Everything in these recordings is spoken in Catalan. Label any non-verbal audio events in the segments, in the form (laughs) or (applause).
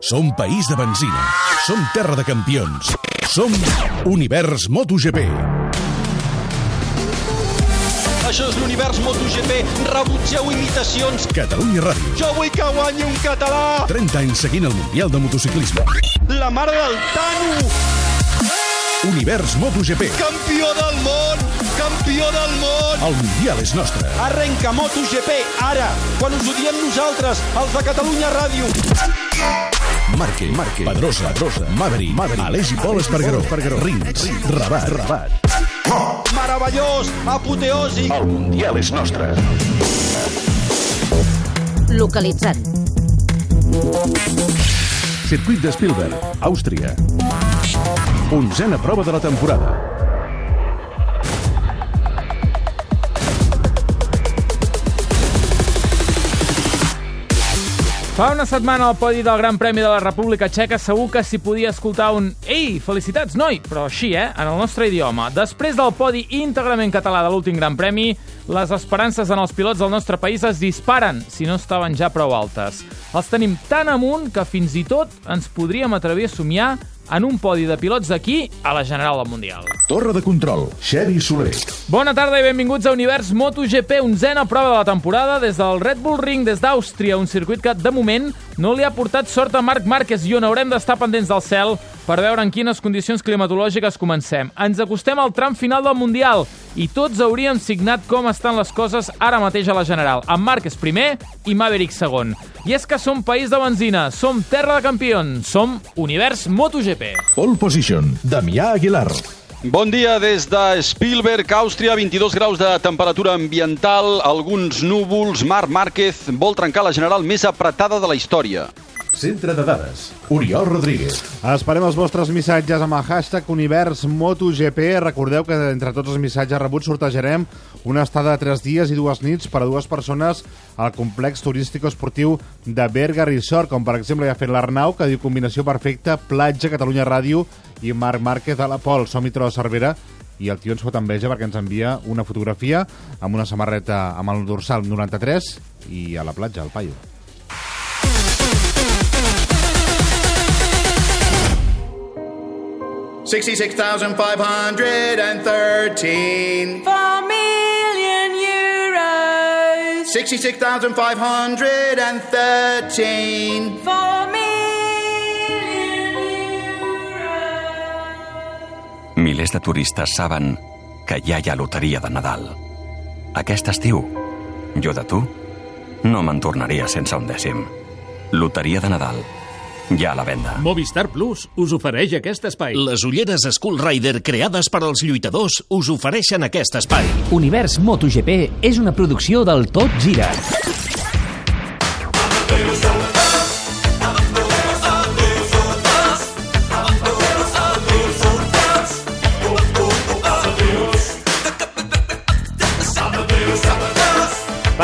Som país de benzina. Som terra de campions. Som Univers MotoGP. Això és l'univers MotoGP. Rebutgeu imitacions. Catalunya Ràdio. Jo vull que guanyi un català. 30 anys seguint el Mundial de Motociclisme. La mare del Tano. Univers MotoGP. Campió del món. Campió del món. El Mundial és nostre. Arrenca MotoGP ara, quan us ho diem nosaltres, els de Catalunya Ràdio. Marque, Marque, Pedrosa, Pedrosa, Maverick, Maverick, Aleix i Pol Espargaró, Espargaró, Rins, Rabat, Rabat. Meravellós, apoteòsic. El Mundial és nostre. Localitzant. Circuit de Spielberg, Àustria. Onzena prova de la temporada. Fa una setmana al podi del Gran Premi de la República Txeca segur que s'hi podia escoltar un «Ei, felicitats, noi!» però així, eh?, en el nostre idioma. Després del podi íntegrament català de l'últim Gran Premi, les esperances en els pilots del nostre país es disparen, si no estaven ja prou altes. Els tenim tan amunt que fins i tot ens podríem atrevir a somiar en un podi de pilots d'aquí a la General del Mundial. Torre de control, Xevi Soler. Bona tarda i benvinguts a Univers MotoGP, onzena prova de la temporada des del Red Bull Ring des d'Àustria, un circuit que, de moment, no li ha portat sort a Marc Márquez i on haurem d'estar pendents del cel per veure en quines condicions climatològiques comencem. Ens acostem al tram final del Mundial i tots hauríem signat com estan les coses ara mateix a la General, amb Márquez primer i Maverick segon. I és que som país de benzina, som terra de campions, som Univers MotoGP. Pole position, Damià Aguilar. Bon dia des de Spielberg, Àustria, 22 graus de temperatura ambiental, alguns núvols, Marc Márquez vol trencar la general més apretada de la història. Centre de dades, Oriol Rodríguez. Esperem els vostres missatges amb el hashtag Univers MotoGP. Recordeu que entre tots els missatges rebuts sortejarem una estada de 3 dies i dues nits per a dues persones al complex turístico-esportiu de Berga Resort, com per exemple ja ha fet l'Arnau, que diu combinació perfecta, platja, Catalunya Ràdio i Marc Márquez a la Pol. Som i de Cervera i el tio ens fot enveja perquè ens envia una fotografia amb una samarreta amb el dorsal 93 i a la platja, al paio. Sixty-six thousand five hundred and thirteen. Four million euros. Sixty-six thousand five hundred and thirteen. Four million euros. Milers de turistes saben que ja hi ha loteria de Nadal. Aquest estiu, jo de tu, no me'n tornaria sense un dècim. Loteria de Nadal. Ja a la venda. Movistar Plus us ofereix aquest espai. Les ulleres Skull Rider creades per als lluitadors us ofereixen aquest espai. Univers MotoGP és una producció del Tot Gira.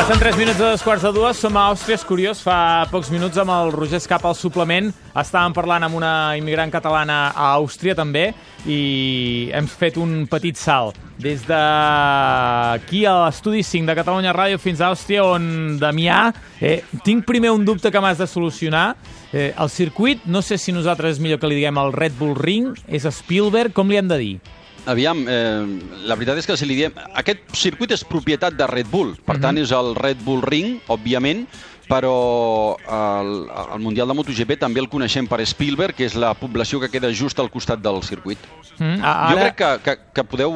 Passen 3 minuts de dos quarts de dues, som a Àustria, és curiós, fa pocs minuts amb el Roger Escapa al suplement estàvem parlant amb una immigrant catalana a Àustria també i hem fet un petit salt. Des d'aquí a l'estudi 5 de Catalunya Ràdio fins a Àustria on Damià, eh, tinc primer un dubte que m'has de solucionar. Eh, el circuit, no sé si nosaltres és millor que li diguem el Red Bull Ring, és Spielberg, com li hem de dir? Aviam, eh, la veritat és que si li diem... Aquest circuit és propietat de Red Bull, per tant és el Red Bull Ring, òbviament, però el, el Mundial de MotoGP també el coneixem per Spielberg, que és la població que queda just al costat del circuit. Mm, Jo crec que, que, que podeu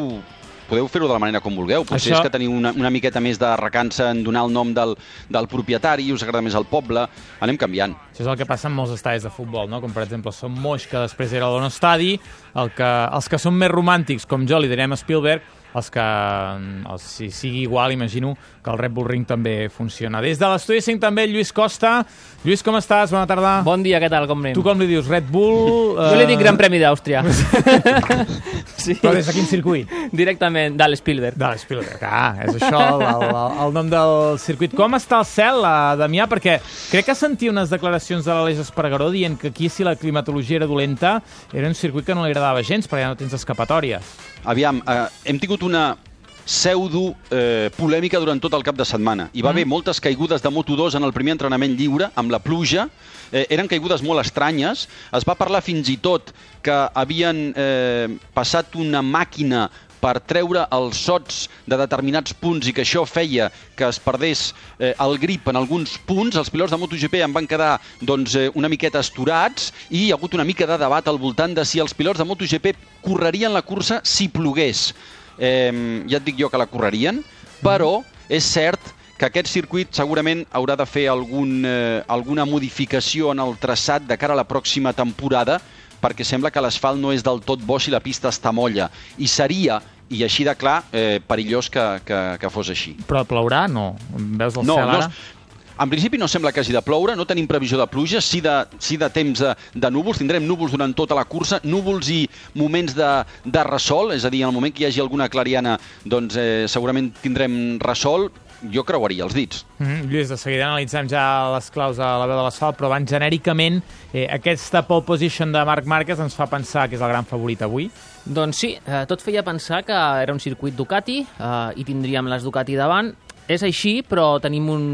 podeu fer-ho de la manera com vulgueu. Potser Això- és que teniu una, una miqueta més de recança en donar el nom del, del propietari, us agrada més el poble, anem canviant. Això és el que passa en molts estadis de futbol, no? com per exemple Som Moix, que després era l'On Estadi, el que, els que són més romàntics, com jo, li direm a Spielberg, els que, els, si sigui igual, imagino que el Red Bull Ring també funciona. Des de l'estudi 5 també Lluís Costa. Lluís, com estàs? Bona tarda. Bon dia, què tal, com anem? Tu com li dius? Red Bull? (laughs) Jo li dic Gran Premi d'Àustria. (laughs) sí. Però des de quin circuit? Directament, de l'Spielberg. De l'Spielberg, ah, és això el, el, el nom del circuit. Com està el cel, eh, Damià? Perquè crec que sentia unes declaracions de l'Aleix Espargaró dient que aquí, si la climatologia era dolenta, era un circuit que no li agradava gens, perquè ja no tens escapatòries. Aviam, eh, hem tingut una pseudo eh, polèmica durant tot el cap de setmana. Hi va haver moltes caigudes de Moto2 en el primer entrenament lliure, amb la pluja, eh, eren caigudes molt estranyes. Es va parlar fins i tot que havien eh, passat una màquina per treure els sots de determinats punts i que això feia que es perdés eh, el grip en alguns punts. Els pilots de MotoGP en van quedar doncs, eh, una miqueta esturats i hi ha hagut una mica de debat al voltant de si els pilots de MotoGP correrien la cursa si plogués. Eh, ja et dic jo que la correrien, però és cert que aquest circuit segurament haurà de fer algun, eh, alguna modificació en el traçat de cara a la pròxima temporada perquè sembla que l'asfalt no és del tot bo si la pista està molla. I seria, i així de clar, eh, perillós que, que, que fos així. Però plourà? No. Veus el No, cel no, ara? En principi no sembla que hagi de ploure, no tenim previsió de pluja, sí de, sí de temps de, de núvols, tindrem núvols durant tota la cursa, núvols i moments de, de ressol, és a dir, en el moment que hi hagi alguna clariana, doncs eh, segurament tindrem ressol, jo creuaria els dits. Mm -hmm. Lluís, de seguida analitzem ja les claus a la veu de l'asfalt, però abans genèricament eh, aquesta pole position de Marc Márquez ens fa pensar que és el gran favorit avui. Doncs sí, eh, tot feia pensar que era un circuit Ducati eh, i tindríem les Ducati davant. És així, però tenim un,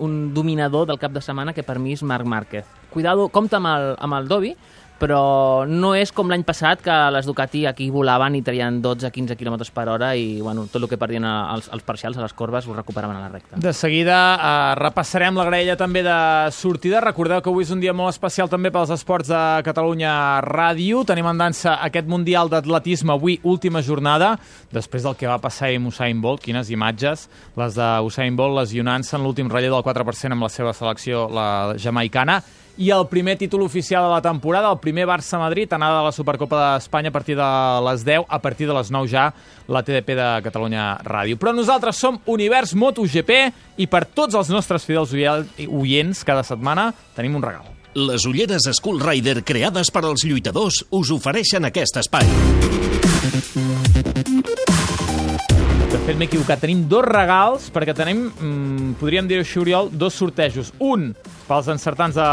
un dominador del cap de setmana que per mi és Marc Márquez. Cuidado, compta amb el, amb el Dobby, però no és com l'any passat que les Ducati aquí volaven i traien 12-15 km per hora i bueno, tot el que perdien als, als parcials, a les corbes, ho recuperaven a la recta. De seguida eh, repassarem la graella també de sortida. Recordeu que avui és un dia molt especial també pels esports de Catalunya Ràdio. Tenim en dansa aquest Mundial d'Atletisme avui, última jornada, després del que va passar amb Usain Bolt. Quines imatges, les d'Usain Bolt lesionant-se en l'últim relleu del 4% amb la seva selecció, la jamaicana. I el primer títol oficial de la temporada, el primer Barça-Madrid, anada de la Supercopa d'Espanya a partir de les 10, a partir de les 9 ja, la TDP de Catalunya Ràdio. Però nosaltres som Univers MotoGP i per tots els nostres fidels oients cada setmana tenim un regal. Les ulleres Skull Rider creades per als lluitadors us ofereixen aquest espai. De fet, m'he equivocat. Tenim dos regals, perquè tenim, mm, podríem dir així, Oriol, dos sortejos. Un pels encertants de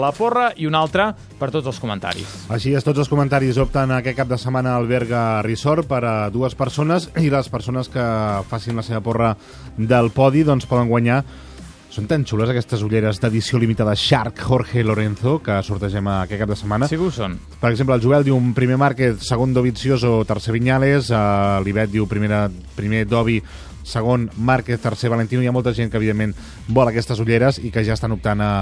la porra i un altre per tots els comentaris. Així és, tots els comentaris opten aquest cap de setmana al Berga Resort per a dues persones i les persones que facin la seva porra del podi doncs poden guanyar són tan xules aquestes ulleres d'edició limitada Shark Jorge Lorenzo que sortegem aquest cap de setmana. Sí que ho són. Per exemple, el Joel diu un primer Márquez, segon Dovizioso, tercer Viñales, uh, l'Ivet diu primera, primer Dovi, segon Márquez, tercer Valentino. Hi ha molta gent que, evidentment, vol aquestes ulleres i que ja estan optant a,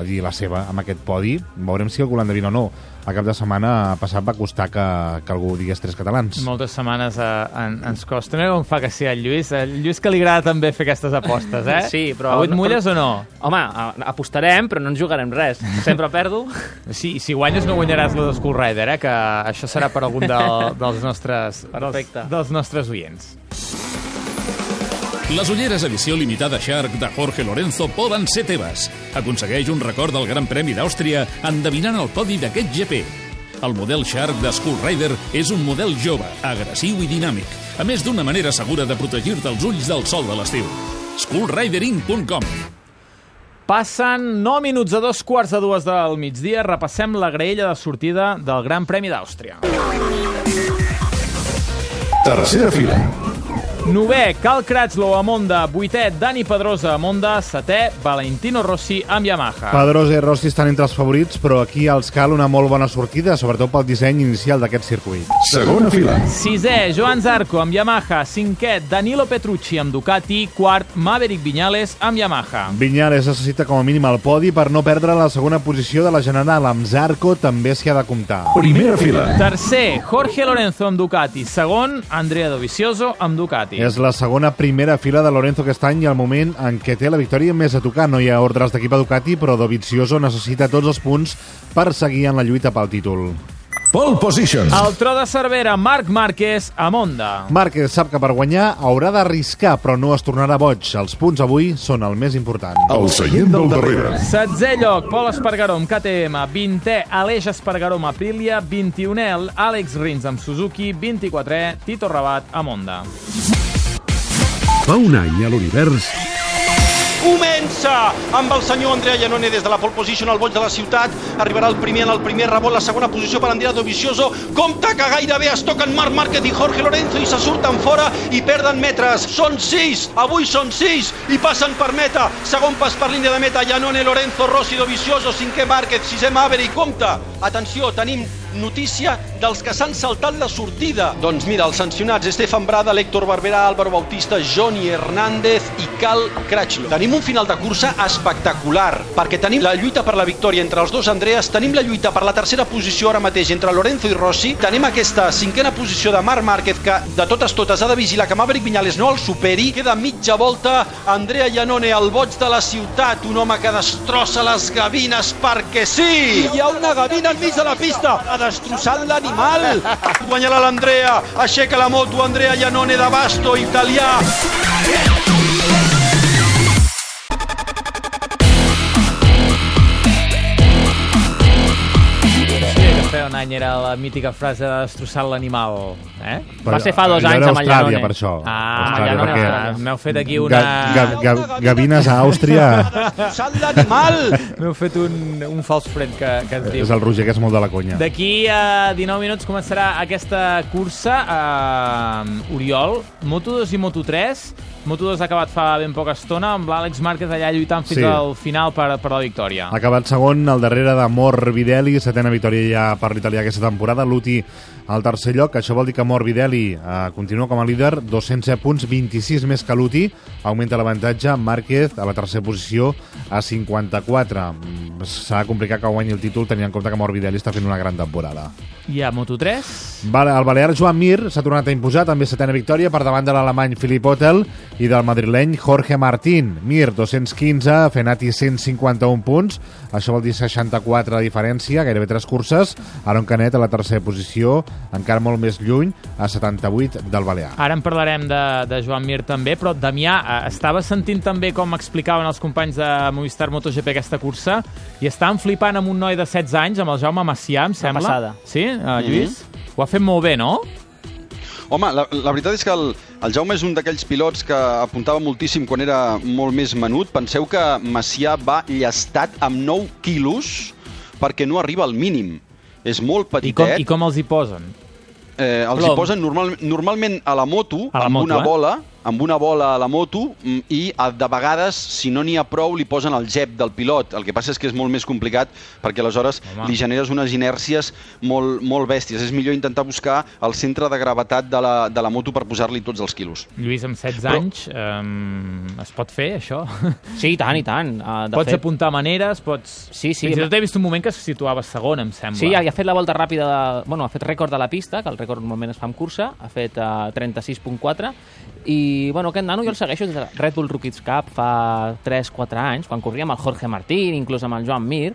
a dir la seva amb aquest podi. Veurem si algú l'endevina o no. A cap de setmana passat va costar que, que algú digués tres catalans. Moltes setmanes eh, en, ens costa. Mira com fa que sí el Lluís. El Lluís que li agrada també fer aquestes apostes, eh? Sí, però... Avui et mulles o no? Home, apostarem, però no ens jugarem res. Sempre perdo. Sí, si guanyes no guanyaràs la de Skull Rider, eh? Que això serà per algun del, (laughs) dels, nostres, dels, Perfecte. dels nostres oients. Les ulleres edició limitada Shark de Jorge Lorenzo poden ser teves. Aconsegueix un record del Gran Premi d'Àustria endevinant el podi d'aquest GP. El model Shark de Skull Rider és un model jove, agressiu i dinàmic, a més d'una manera segura de protegir-te els ulls del sol de l'estiu. SkullRidering.com Passen 9 minuts a dos quarts de dues del migdia. Repassem la graella de sortida del Gran Premi d'Àustria. Tercera fila. Novè, Cal Cratchlow a Monda. Vuitè, Dani Pedrosa a Monda. Setè, Valentino Rossi amb Yamaha. Pedrosa i Rossi estan entre els favorits, però aquí els cal una molt bona sortida, sobretot pel disseny inicial d'aquest circuit. Segona fila. Sisè, Joan Zarco amb Yamaha. Cinquè, Danilo Petrucci amb Ducati. Quart, Maverick Viñales amb Yamaha. Viñales necessita com a mínim el podi per no perdre la segona posició de la general. Amb Zarco també s'hi ha de comptar. Primera fila. Tercer, Jorge Lorenzo amb Ducati. Segon, Andrea Dovizioso amb Ducati. És la segona primera fila de Lorenzo aquest any i el moment en què té la victòria més a tocar. No hi ha ordres d'equip a Ducati, però Dovizioso necessita tots els punts per seguir en la lluita pel títol. Pole position. El tro de Cervera, Marc Márquez a Monda. Márquez sap que per guanyar haurà d'arriscar, però no es tornarà boig. Els punts avui són el més important. El seient del darrere. Setzè lloc, Pol Espargaró amb KTM. 20è, Aleix Espargaró amb Aprilia. 21è, Àlex Rins amb Suzuki. 24è, Tito Rabat a Monda. Fa un any a l'univers... comença amb el senyor Andrea Llanone des de la pole position al boig de la ciutat. Arribarà el primer en el primer rebot, la segona posició per Andrea Dovizioso. Compte que gairebé es toquen Marc Márquez i Jorge Lorenzo i se surten fora i perden metres. Són sis, avui són sis i passen per meta. Segon pas per línia de meta, Llanone, Lorenzo, Rossi, Dovizioso, cinquè Márquez, sisè Maverick. Compte, atenció, tenim notícia dels que s'han saltat la sortida. Doncs mira, els sancionats Estefan Brada, l'Héctor Barberà, Álvaro Bautista, Johnny Hernández i Cal Cratchlow. Tenim un final de cursa espectacular, perquè tenim la lluita per la victòria entre els dos Andreas, tenim la lluita per la tercera posició ara mateix entre Lorenzo i Rossi, tenim aquesta cinquena posició de Marc Márquez que de totes totes ha de vigilar que Maverick Viñales no el superi, queda mitja volta, Andrea Llanone al boig de la ciutat, un home que destrossa les gavines perquè sí! Hi ha una gavina enmig de la pista, ha destrossat l'animal! Guanyarà l'Andrea, aixeca la moto, Andrea Llanone de Basto, italià! Sí, un any era la mítica frase de destrossar l'animal. Eh? Va ser fa dos anys era amb el Austràlia, Llanone. per això. Ah, Austràlia, Llanone, perquè-. M'heu fet aquí una... Ga, ga, ga, gavines a Àustria Destrossat l'animal! (laughs) M'heu fet un, un fals friend que, que es diu. és el Roger, que és molt de la conya. D'aquí a 19 minuts començarà aquesta cursa a Oriol, Moto2 i Moto3. Moto2 ha acabat fa ben poca estona amb l'Àlex Márquez allà lluitant fins Sí. al final per, per la victòria. Ha acabat segon al darrere de Morbidelli, setena victòria ja per l'italià aquesta temporada. Luti al tercer lloc, això vol dir que Morbidelli eh, continua com a líder, 207 punts, 26 més que Luti, augmenta l'avantatge, Márquez a la tercera posició a 54. Mm, Serà complicat que guanyi el títol tenint en compte que Morbidelli està fent una gran temporada. I a Moto3? Vale, el balear Joan Mir s'ha tornat a imposar, també setena victòria per davant de l'alemany Philip Otel i del madrileny Jorge Martín. Mir, 215, Fenati 151 punts, això vol dir 64 de diferència, gairebé tres curses. Aaron Canet a la tercera posició, encara molt més lluny, a 78 del balear. Ara en parlarem de, de Joan Mir també, però Damià, eh, estava sentint també com explicaven els companys de Movistar MotoGP aquesta cursa i estaven flipant amb un noi de 16 anys, amb el Jaume Macià, em sembla. passada. Sí, uh, Lluís? Ho ha fet molt bé, no? Home, la, la veritat és que el, el Jaume és un d'aquells pilots que apuntava moltíssim quan era molt més menut. Penseu que Macià va llestat amb 9 quilos perquè no arriba al mínim. És molt I com, petitet. I com els hi posen? Eh, els Plom. hi posen normal, normalment a la moto, A la amb moto, una eh? bola, amb una bola a la moto mm, i a, de vegades, si no n'hi ha prou, li posen el gep del pilot. El que passa és que és molt més complicat perquè aleshores Home. li generes unes inèrcies molt, molt bèsties. És millor intentar buscar el centre de gravetat de la, de la moto per posar-li tots els quilos. Lluís, amb 16 Però- anys, um, es pot fer, això? (laughs) Sí, i tant, i tant. Uh, de pots fet, apuntar maneres, pots... Sí, sí. Fins i tot he vist un moment que se situava segon, em sembla. Sí, ha, ha fet la volta ràpida, de, bueno, ha fet rècord de la pista, que el rècord normalment es fa en cursa, ha fet uh, 36.4, i bueno, aquest nano jo el segueixo des de Red Bull Rookies Cup fa 3-4 anys, quan corria amb el Jorge Martín, inclús amb el Joan Mir,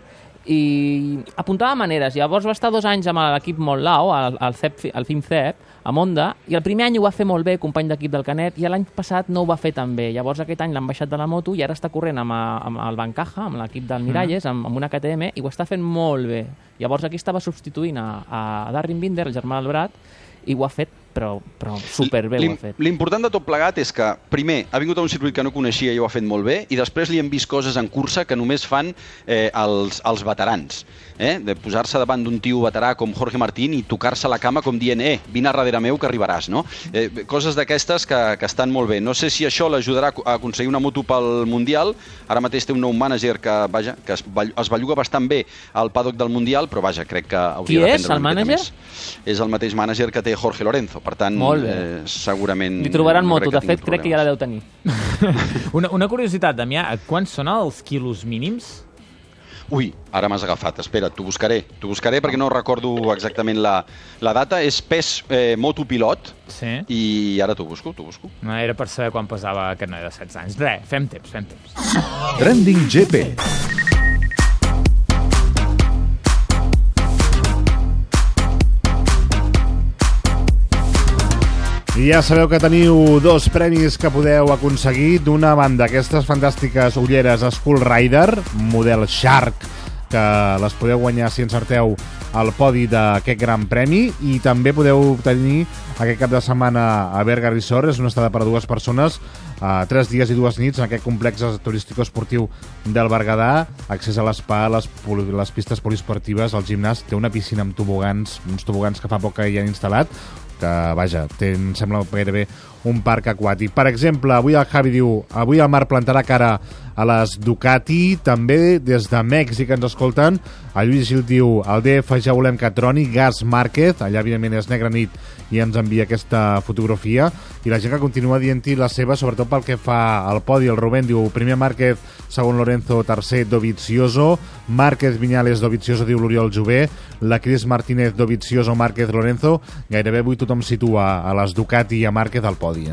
i apuntava maneres. Llavors va estar dos anys amb l'equip Montlau, al, al, CEP, al FIMCEP, a Monda, i el primer any ho va fer molt bé, company d'equip del Canet, i l'any passat no ho va fer tan bé. Llavors aquest any l'han baixat de la moto i ara està corrent amb, amb el Bancaja, amb l'equip del Miralles, amb, amb una KTM, i ho està fent molt bé. Llavors aquí estava substituint a, a Darren Binder, el germà del Brat, i ho ha fet, però, però superbé ho ha fet. L'important de tot plegat és que, primer, ha vingut a un circuit que no coneixia i ho ha fet molt bé, i després li hem vist coses en cursa que només fan eh, els, els veterans. Eh? De posar-se davant d'un tio veterà com Jorge Martín i tocar-se la cama com dient eh, vine a darrere meu que arribaràs, no? Eh, coses d'aquestes que, que estan molt bé. No sé si això l'ajudarà a co- a aconseguir una moto pel Mundial. Ara mateix té un nou mànager que, vaja, que es, es belluga bastant bé al paddock del Mundial, però vaja, crec que hauria Qui de és, prendre el una miqueta mànager? més. És el mateix mànager que té Jorge Lorenzo, per tant, Molt bé. eh, segurament... Li trobaran no moto, de fet tingui crec que ja la problemes. deu tenir. (laughs) Una, una curiositat, Damià, quants són els quilos mínims? Ui, ara m'has agafat, espera, t'ho buscaré. T'ho buscaré perquè no recordo exactament la, la data. És pes eh, motopilot Sí. i ara t'ho busco, t'ho busco. No, era per saber quan pesava aquest noi de 16 anys. Res, fem temps, fem temps. Trending GP. Ja sabeu que teniu dos premis que podeu aconseguir. D'una banda, aquestes fantàstiques ulleres Skull Rider, model Shark que les podeu guanyar si encerteu el podi d'aquest gran premi. I també podeu tenir aquest cap de setmana a Berga Resort, és una estada per a dues persones, uh, tres dies i dues nits en aquest complex turístico esportiu del Berguedà, accés a l'espa, les, les pistes poliesportives, el gimnàs, té una piscina amb tobogans, uns tobogans que fa poc que hi han instal·lat, que, vaja, té, em sembla gairebé un parc aquàtic. Per exemple, avui el Javi diu, avui el Marc plantarà cara a les Ducati, també des de Mèxic ens escolten. El Lluís Gil diu, al DF ja volem que troni Gas Márquez, allà evidentment és negra nit i ens envia aquesta fotografia, i la gent que continua dient-hi la seva, sobretot pel que fa al podi, el Rubén diu, primer Márquez, segon Lorenzo, tercer Dovizioso, Márquez Viñales, Dovizioso, diu l'Oriol Jové, la Cris Martínez, Dovizioso, Márquez, Lorenzo, gairebé avui tothom situa a les Ducati i a Márquez al podi.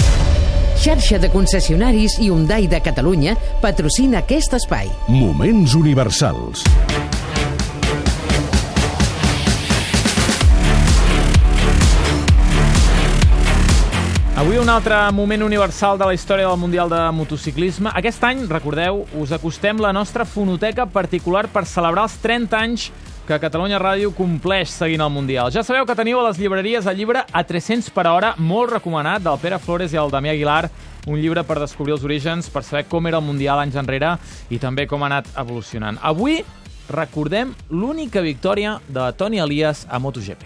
Xarxa de concessionaris i Hyundai de Catalunya patrocina aquest espai. Moments universals. Avui un altre moment universal de la història del Mundial de Motociclisme. Aquest any, recordeu, us acostem la nostra fonoteca particular per celebrar els 30 anys que Catalunya Ràdio compleix seguint el Mundial. Ja sabeu que teniu a les llibreries el llibre A 300 per hora, molt recomanat, del Pere Flores i el Damià Aguilar, un llibre per descobrir els orígens, per saber com era el Mundial anys enrere i també com ha anat evolucionant. Avui recordem l'única victòria de Toni Elias a MotoGP.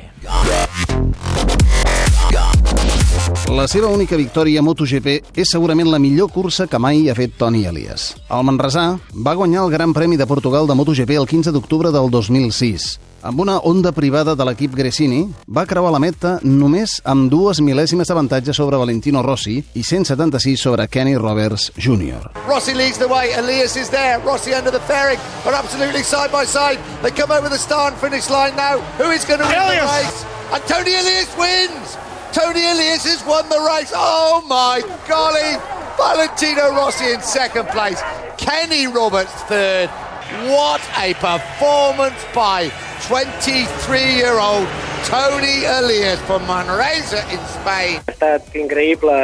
La seva única victòria a MotoGP és segurament la millor cursa que mai ha fet Toni Elias. El Manresà va guanyar el Gran Premi de Portugal de MotoGP el 15 d'octubre del 2006. Amb una onda privada de l'equip Gresini, va creuar la meta només amb dues mil·lèsimes d'avantatge sobre Valentino Rossi i 176 sobre Kenny Roberts Jr. Rossi leads the way. Elias is there. Rossi under the fairing are absolutely side by side. They come over the start and finish line now. Who is going to win Elias! the race? And Tony Elias wins. Tony Elias has won the race. Oh my golly! Valentino Rossi in second place. Kenny Roberts third. What a performance by 23-year-old Tony Elias from Manresa in Spain. Ha estat increïble.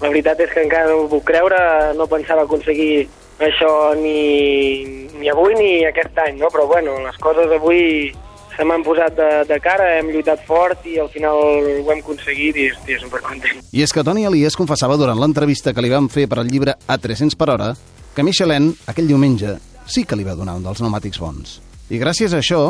La veritat és que encara no ho puc creure, no pensava aconseguir això ni, ni avui ni aquest any, no? però bueno, les coses avui se m'han posat de, de cara, hem lluitat fort i al final ho hem aconseguit i estic supercontent. I és que Toni Elias confessava durant l'entrevista que li van fer per al llibre A 300 per hora que Michelin, aquell diumenge, sí que li va donar un dels pneumàtics bons. I gràcies a això,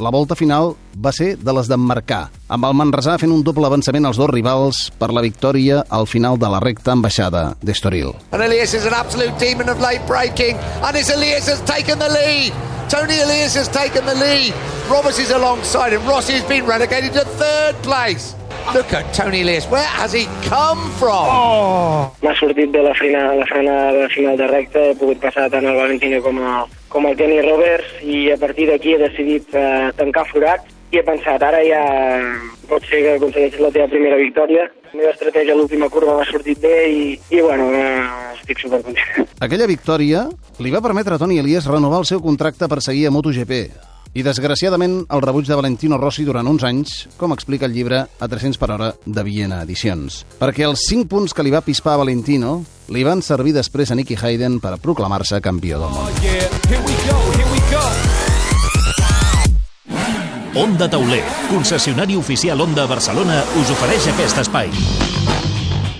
la volta final va ser de les d'emmarcar, amb el Manresà fent un doble avançament als dos rivals per la victòria al final de la recta ambaixada d'Estoril. And Elias is an absolute demon of late braking. And it's Elias has taken the lead. Tony Elias has taken the lead. Roberts is alongside him. Rossi has been relegated to third place. Look at Tony Elias. Where has he come from? Oh. M'ha sortit bé la frena, la frena de final de recta, he pogut passar tant el Valentino com, a, com el Kenny Roberts i a partir d'aquí he decidit eh, tancar forats i he pensat, ara ja pot ser que aconsegueixis la teva primera victòria. La meva estratègia a l'última curva m'ha sortit bé i, i bueno, eh, estic supercontent. Aquella victòria li va permetre a Toni Elias renovar el seu contracte per seguir a MotoGP. I, desgraciadament, el rebuig de Valentino Rossi durant uns anys, com explica el llibre A 300 per hora de Viena Edicions. Perquè els 5 punts que li va pispar a Valentino li van servir després a Nicky Hayden per proclamar-se campió del món. Onda Tauler, concessionari oficial Onda Barcelona, us ofereix aquest espai.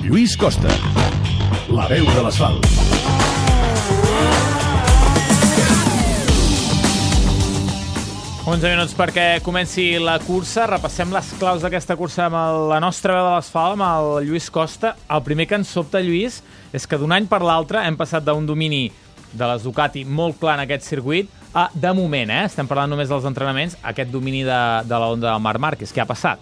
Lluís Costa, la veu de l'asfalt. 11 minuts perquè comenci la cursa. Repassem les claus d'aquesta cursa amb el, la nostra veu de l'asfalt, amb el Lluís Costa. El primer que ens sobta, Lluís, és que d'un any per l'altre hem passat d'un domini de les Ducati molt clar en aquest circuit a, de moment, eh, estem parlant només dels entrenaments, aquest domini de, de la Honda del Marc Márquez. Què ha passat?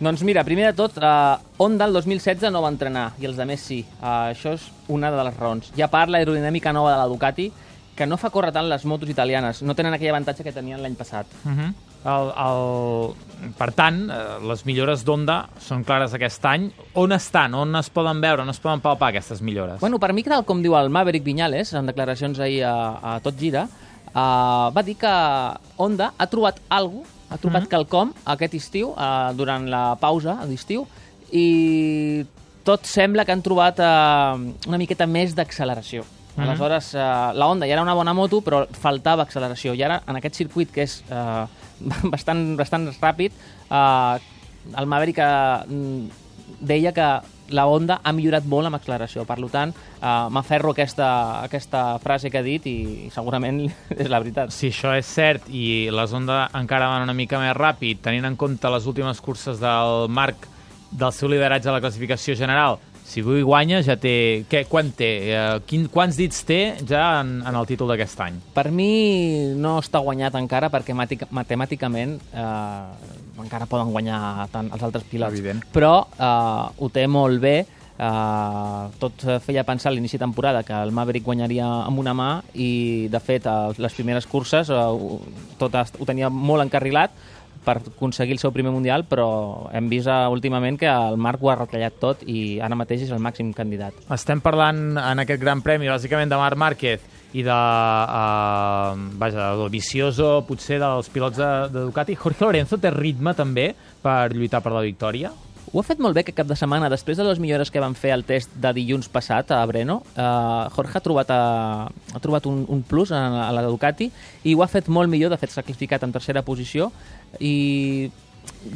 Doncs mira, primer de tot, uh, Honda el 2016 no va entrenar, i els de més sí. Uh, això és una de les raons. Hi ha part l'aerodinàmica nova de la Ducati, que no fa córrer tant les motos italianes. No tenen aquell avantatge que tenien l'any passat. Uh -huh. El, el... Per tant, eh, les millores d'Honda són clares aquest any. On estan? On es poden veure? On es poden palpar aquestes millores? Bueno, per mi, tal com diu el Maverick Viñales, en declaracions ahir a, a Tot Gira, uh, va dir que Honda ha trobat alguna ha trobat Mhm. quelcom aquest estiu, uh, durant la pausa d'estiu, i tot sembla que han trobat uh, una miqueta més d'acceleració. Mhm. Aleshores, uh, la Honda ja era una bona moto, però faltava acceleració. I ara, en aquest circuit, que és uh, (laughs) bastant, bastant ràpid, uh, el Maverick uh, deia que la Honda ha millorat molt amb acceleració. Per tant, uh, m'aferro aquesta, aquesta frase que ha dit i segurament (laughs) és la veritat. Si això és cert i les Honda encara van una mica més ràpid, tenint en compte les últimes curses del Marc del seu lideratge a la classificació general, si avui guanya ja té... Què, quan té? Eh, quin, quants dits té ja en, en el títol d'aquest any? Per mi no està guanyat encara perquè matic- matemàticament eh, encara poden guanyar tant els altres pilots. Evident. Però eh, ho té molt bé. Eh, tot feia pensar a l'inici de temporada que el Maverick guanyaria amb una mà i, de fet, a les primeres curses eh, ho- tot ho tenia molt encarrilat per aconseguir el seu primer Mundial, però hem vist eh, últimament que el Marc ho ha retallat tot i ara mateix és el màxim candidat. Estem parlant en aquest gran premi, bàsicament, de Marc Márquez i de, uh, vaja, del Vicioso, potser dels pilots de, de Ducati. Jorge Lorenzo té ritme, també, per lluitar per la victòria? Ho ha fet molt bé aquest cap de setmana. Després de les millores que van fer al test de dilluns passat a Breno, eh, Jorge ha trobat, a, ha trobat un, un plus a, a la Ducati i ho ha fet molt millor. De fet, s'ha classificat en tercera posició i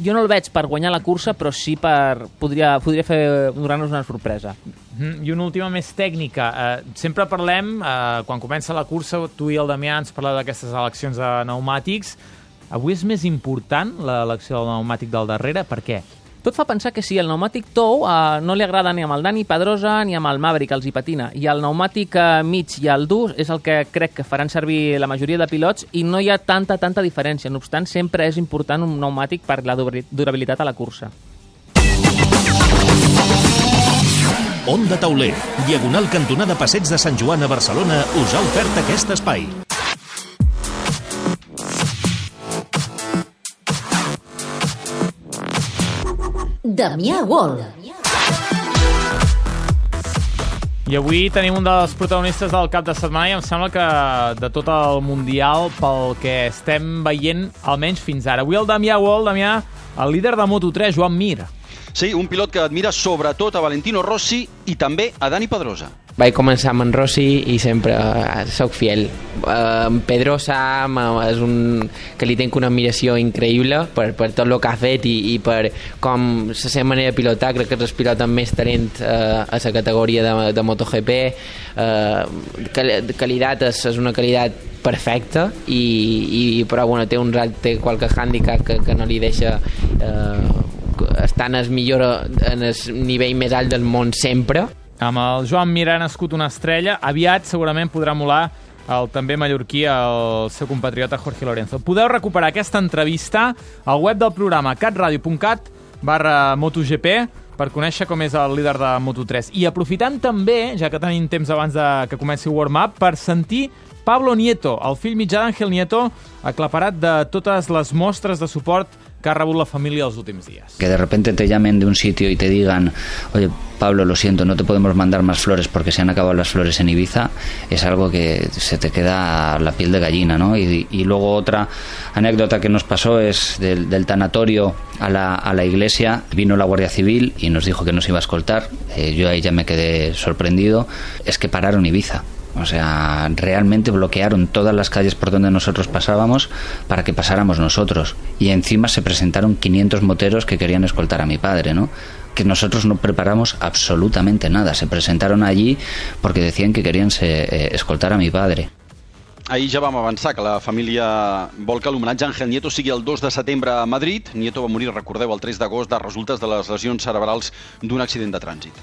jo no el veig per guanyar la cursa, però sí per... podria, podria fer donar-nos una sorpresa. Mhm, I una última més tècnica. Eh, sempre parlem, eh, quan comença la cursa, tu i el Damià ens parleu d'aquestes eleccions de pneumàtics. Avui és més important l'elecció del pneumàtic del darrere. Per què? Tot fa pensar que sí, el pneumàtic tou eh, no li agrada ni amb el Dani Pedrosa ni amb el Maverick, els hi patina. I el pneumàtic eh, mig i el dur és el que crec que faran servir la majoria de pilots i no hi ha tanta, tanta diferència. No obstant, sempre és important un pneumàtic per la dura- durabilitat a la cursa. Onda Tauler, diagonal cantonada Passeig de Sant Joan a Barcelona, us ha ofert aquest espai. Damià Gol. I avui tenim un dels protagonistes del cap de setmana i em sembla que de tot el Mundial pel que estem veient, almenys fins ara. Avui el Damià Wall, Damià, el líder de Moto3, Joan Mir. Sí, un pilot que admira sobretot a Valentino Rossi i també a Dani Pedrosa. Vaig començar amb en Rossi i sempre eh, sóc fiel. Eh, en Pedrosa m- és un que li tenc una admiració increïble per, per tot el que ha fet i, i per com la seva manera de pilotar. Crec que és el pilot amb més talent eh, a la categoria de, de MotoGP. Eh, quali- qualitat és, és una qualitat perfecta i, i però bueno, té un té qualque hàndicap que, que no li deixa eh, estar en el millor en el nivell més alt del món sempre Amb el Joan Mir ha nascut una estrella. Aviat segurament podrà molar el també mallorquí, el seu compatriota Jorge Lorenzo. Podeu recuperar aquesta entrevista al web del programa catradio.cat barra MotoGP per conèixer com és el líder de Moto3. I aprofitant també, ja que tenim temps abans de que comenci el warm-up, per sentir Pablo Nieto, el fill mitjà d'Àngel Nieto, aclaparat de totes les mostres de suport que ha rebut els últims dies. Que de repente te llamen de un sitio y te digan, oye, Pablo, lo siento, no te podemos mandar más flores porque se han acabado las flores en Ibiza, es algo que se te queda la piel de gallina, ¿no? Y, luego otra anécdota que nos pasó es del, del tanatorio a la, a la iglesia, vino la Guardia Civil y nos dijo que nos iba a escoltar, Eh, yo ahí ya me quedé sorprendido, es que pararon Ibiza. O sea, realmente bloquearon todas las calles por donde nosotros pasábamos para que pasáramos nosotros. Y encima se presentaron 500 moteros que querían escoltar a mi padre, ¿no? Que nosotros no preparamos absolutamente nada. Se presentaron allí porque decían que querían se- eh, escoltar a mi padre. Ahir ja vam avançar que la família vol que l'homenatge a Ángel Nieto sigui el 2 de setembre a Madrid. Nieto va morir, recordeu, el 3 d'agost de resultes de les lesions cerebrals d'un accident de trànsit.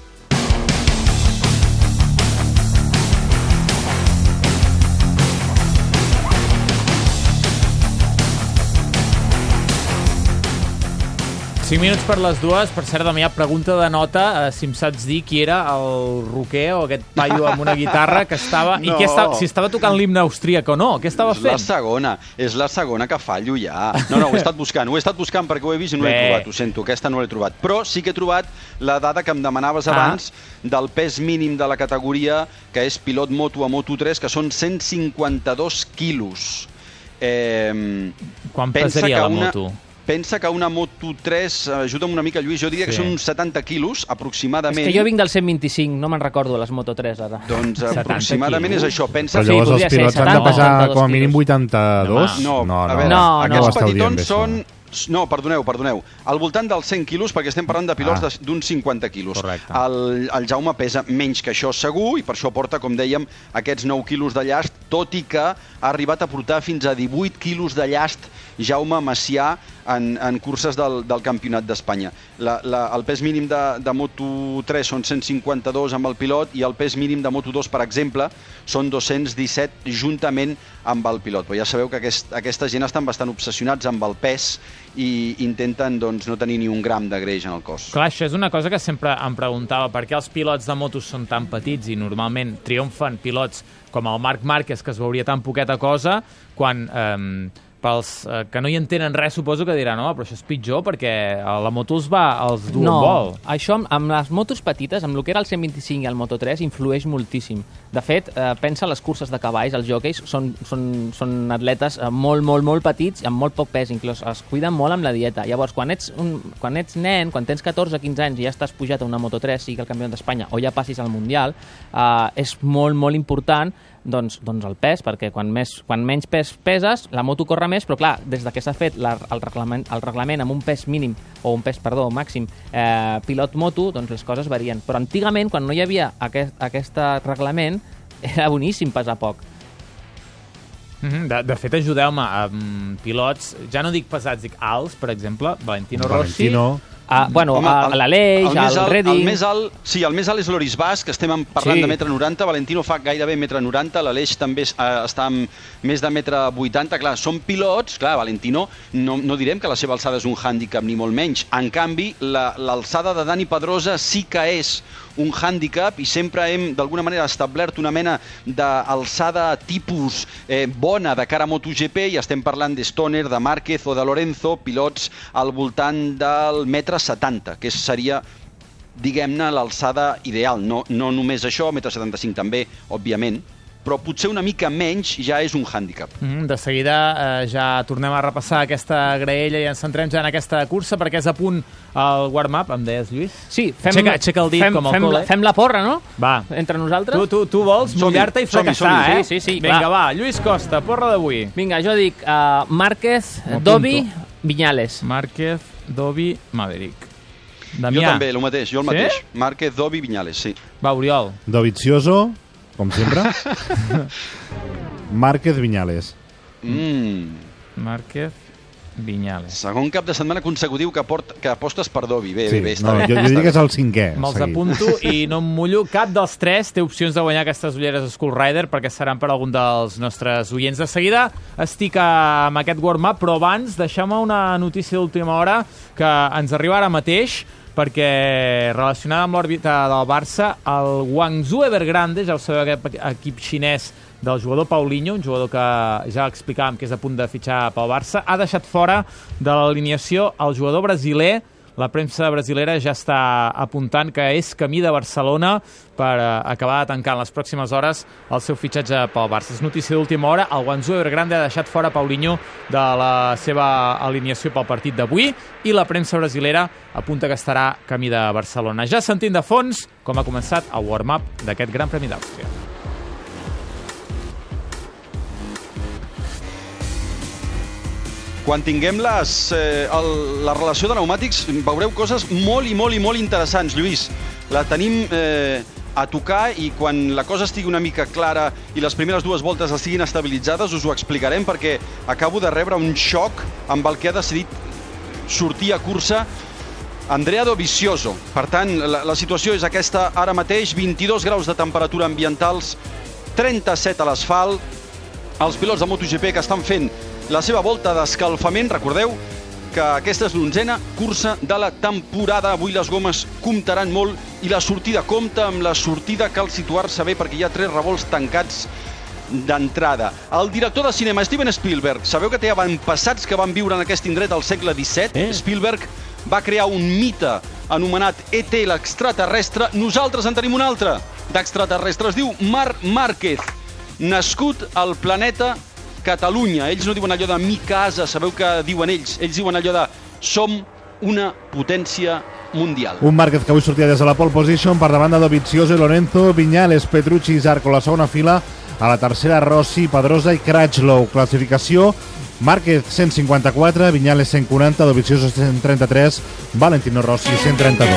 5 minuts per les dues. Per cert, Damià, pregunta de nota eh, si em saps dir qui era el roquer o aquest paio amb una guitarra que estava... I No. què estava, si estava tocant l'himne austríac o no? Què estava És la fent? segona, és la segona que fallo ja. No, no, ho he estat buscant, ho he estat buscant perquè ho he vist i no l'he trobat, ho sento, aquesta no l'he trobat. Però sí que he trobat la dada que em demanaves Ah. abans del pes mínim de la categoria, que és pilot moto a Moto3, que són 152 quilos. Eh, Quan pesaria la una- moto? Pensa que una Moto 3, ajuda'm una mica, Lluís, jo diria que Sí. són uns 70 quilos, És aproximadament. que jo vinc del 125, no me'n recordo les Moto 3 ara. Doncs aproximadament és això. Pensa Però llavors els pilots han de pesar com a mínim 82? Ah, No, no, a veure, no, aquests ho esteu dient petitons són... No, perdoneu, perdoneu. Al voltant dels 100 quilos, perquè estem parlant de pilots Ah. d'uns 50 quilos. Correcte. El, el Jaume pesa menys que això segur i per això porta, com dèiem, aquests 9 quilos de llast, tot i que ha arribat a portar fins a 18 quilos de llast Jaume Macià en, en curses del, del Campionat d'Espanya. El pes mínim de, de Moto3 són 152 amb el pilot i el pes mínim de Moto2, per exemple, són 217 juntament amb el pilot. Però ja sabeu que aquest, aquesta gent estan bastant obsessionats amb el pes i intenten doncs, no tenir ni un gram de greix en el cos. Clar, això és una cosa que sempre em preguntava, per què els pilots de motos són tan petits i normalment triomfen pilots com el Marc Márquez, que es veuria tan poqueta cosa, quan eh, pels eh, que no hi entenen res suposo que diran, no, però això és pitjor perquè a la moto els va, els du no, vol. això amb, amb les motos petites, amb el que era el 125 i el Moto3, influeix moltíssim. De fet, eh, pensa les curses de cavalls, els jockeys són, són, són atletes eh, molt, molt, molt petits amb molt poc pes, inclús es cuiden molt amb la dieta. Llavors, quan ets, un, quan ets nen, quan tens 14 o 15 anys i ja estàs pujat a una Moto3, sigui el campió d'Espanya o ja passis al Mundial, eh, és molt, molt important doncs, doncs el pes, perquè quan, més, quan menys pes peses, la moto corre més, però clar, des de que s'ha fet la, el, reglament, el reglament amb un pes mínim, o un pes, perdó, màxim, eh, pilot moto, doncs les coses varien. Però antigament, quan no hi havia aquest, aquest reglament, era boníssim pesar poc. Mhm, De, de fet, ajudeu-me amb pilots, ja no dic pesats, dic alts, per exemple, Valentino Rossi. Valentino. Ah, bueno, Home, a, a l'Aleix, al Redding... El més alt, sí, el més alt és l'Oris Bas, que estem parlant Sí. de metre 90, Valentino fa gairebé metre 90, l'Aleix també eh, està amb més de metre 80, clar, són pilots, clar, Valentino, no, no direm que la seva alçada és un hàndicap ni molt menys, en canvi, la- l'alçada de Dani Pedrosa sí que és un hàndicap i sempre hem d'alguna manera establert una mena d'alçada tipus eh, bona de cara a MotoGP i estem parlant de Stoner, de Márquez o de Lorenzo, pilots al voltant del metre 70, que seria diguem-ne, l'alçada ideal. No, no només això, 1,75 m també, òbviament, però potser una mica menys ja és un hàndicap. Mm, de seguida eh, ja tornem a repassar aquesta graella i ens centrem ja en aquesta cursa perquè és a punt el warm-up, em deies, Lluís? Sí, fem, Aixeca, aixeca el dit fem, com al fem, col·le. la, fem la porra, no? Va. Entre nosaltres. Tu, tu, tu vols mullar-te i fracassar, eh? Sí, sí, sí, Vinga, clar. va, Lluís Costa, porra d'avui. Vinga, jo dic uh, Márquez. Dobi, Viñales. Márquez, Dobi, Maverick. Jo Damià. també, el mateix, jo el Sí? mateix. Márquez, Dobi, Viñales, sí. Va, Oriol. Dovizioso, com sempre. (laughs) Márquez Viñales. Mm. Márquez, Viñales. Segon cap de setmana consecutiu que, port, que apostes per Dobi. Bé, Sí, bé, bé, està no, bé. jo, jo diria que és el cinquè. Me'ls apunto (laughs) i no em mullo. Cap dels tres té opcions de guanyar aquestes ulleres Skull Rider perquè seran per algun dels nostres oients. De seguida estic amb aquest warm-up, però abans deixeu-me una notícia d'última hora que ens arriba ara mateix perquè relacionada amb l'òrbita del Barça, el Guangzhou Evergrande, ja ho sabeu, aquest equip xinès del jugador Paulinho, un jugador que ja explicàvem que és a punt de fitxar pel Barça, ha deixat fora de l'alineació el jugador brasiler la premsa brasilera ja està apuntant que és camí de Barcelona per eh, acabar de tancar en les pròximes hores el seu fitxatge pel Barça. És notícia d'última hora. El Guangzhou Evergrande ha deixat fora Paulinho de la seva alineació pel partit d'avui i la premsa brasilera apunta que estarà camí de Barcelona. Ja sentint de fons com ha començat el warm-up d'aquest Gran Premi d'Àustria. Quan tinguem les, eh, el, la relació de pneumàtics veureu coses molt i molt i molt interessants, Lluís. La tenim eh, a tocar i quan la cosa estigui una mica clara i les primeres dues voltes estiguin estabilitzades us ho explicarem perquè acabo de rebre un xoc amb el que ha decidit sortir a cursa Andrea Dovizioso. Per tant, la, la situació és aquesta ara mateix, 22 graus de temperatura ambientals, 37 a l'asfalt, els pilots de MotoGP que estan fent la seva volta d'escalfament, recordeu, que aquesta és l'onzena cursa de la temporada. Avui les gomes comptaran molt i la sortida compta. Amb la sortida cal situar-se bé perquè hi ha tres revolts tancats d'entrada. El director de cinema, Steven Spielberg, sabeu que té avantpassats que van viure en aquest indret al segle XVII? Eh? Spielberg va crear un mite anomenat ET l'extraterrestre. Nosaltres en tenim un altre d'extraterrestre. Es diu Marc Márquez, nascut al planeta Catalunya. Ells no diuen allò de mi casa, sabeu que diuen ells? Ells diuen allò de som una potència mundial. Un Márquez que avui sortia des de la pole position per davant de Dovizioso i Lorenzo, Viñales, Petrucci i Zarco la segona fila, a la tercera Rossi, Pedrosa i Crutchlow. Classificació Márquez 154, Viñales 140, Dovizioso 133, Valentino Rossi 132.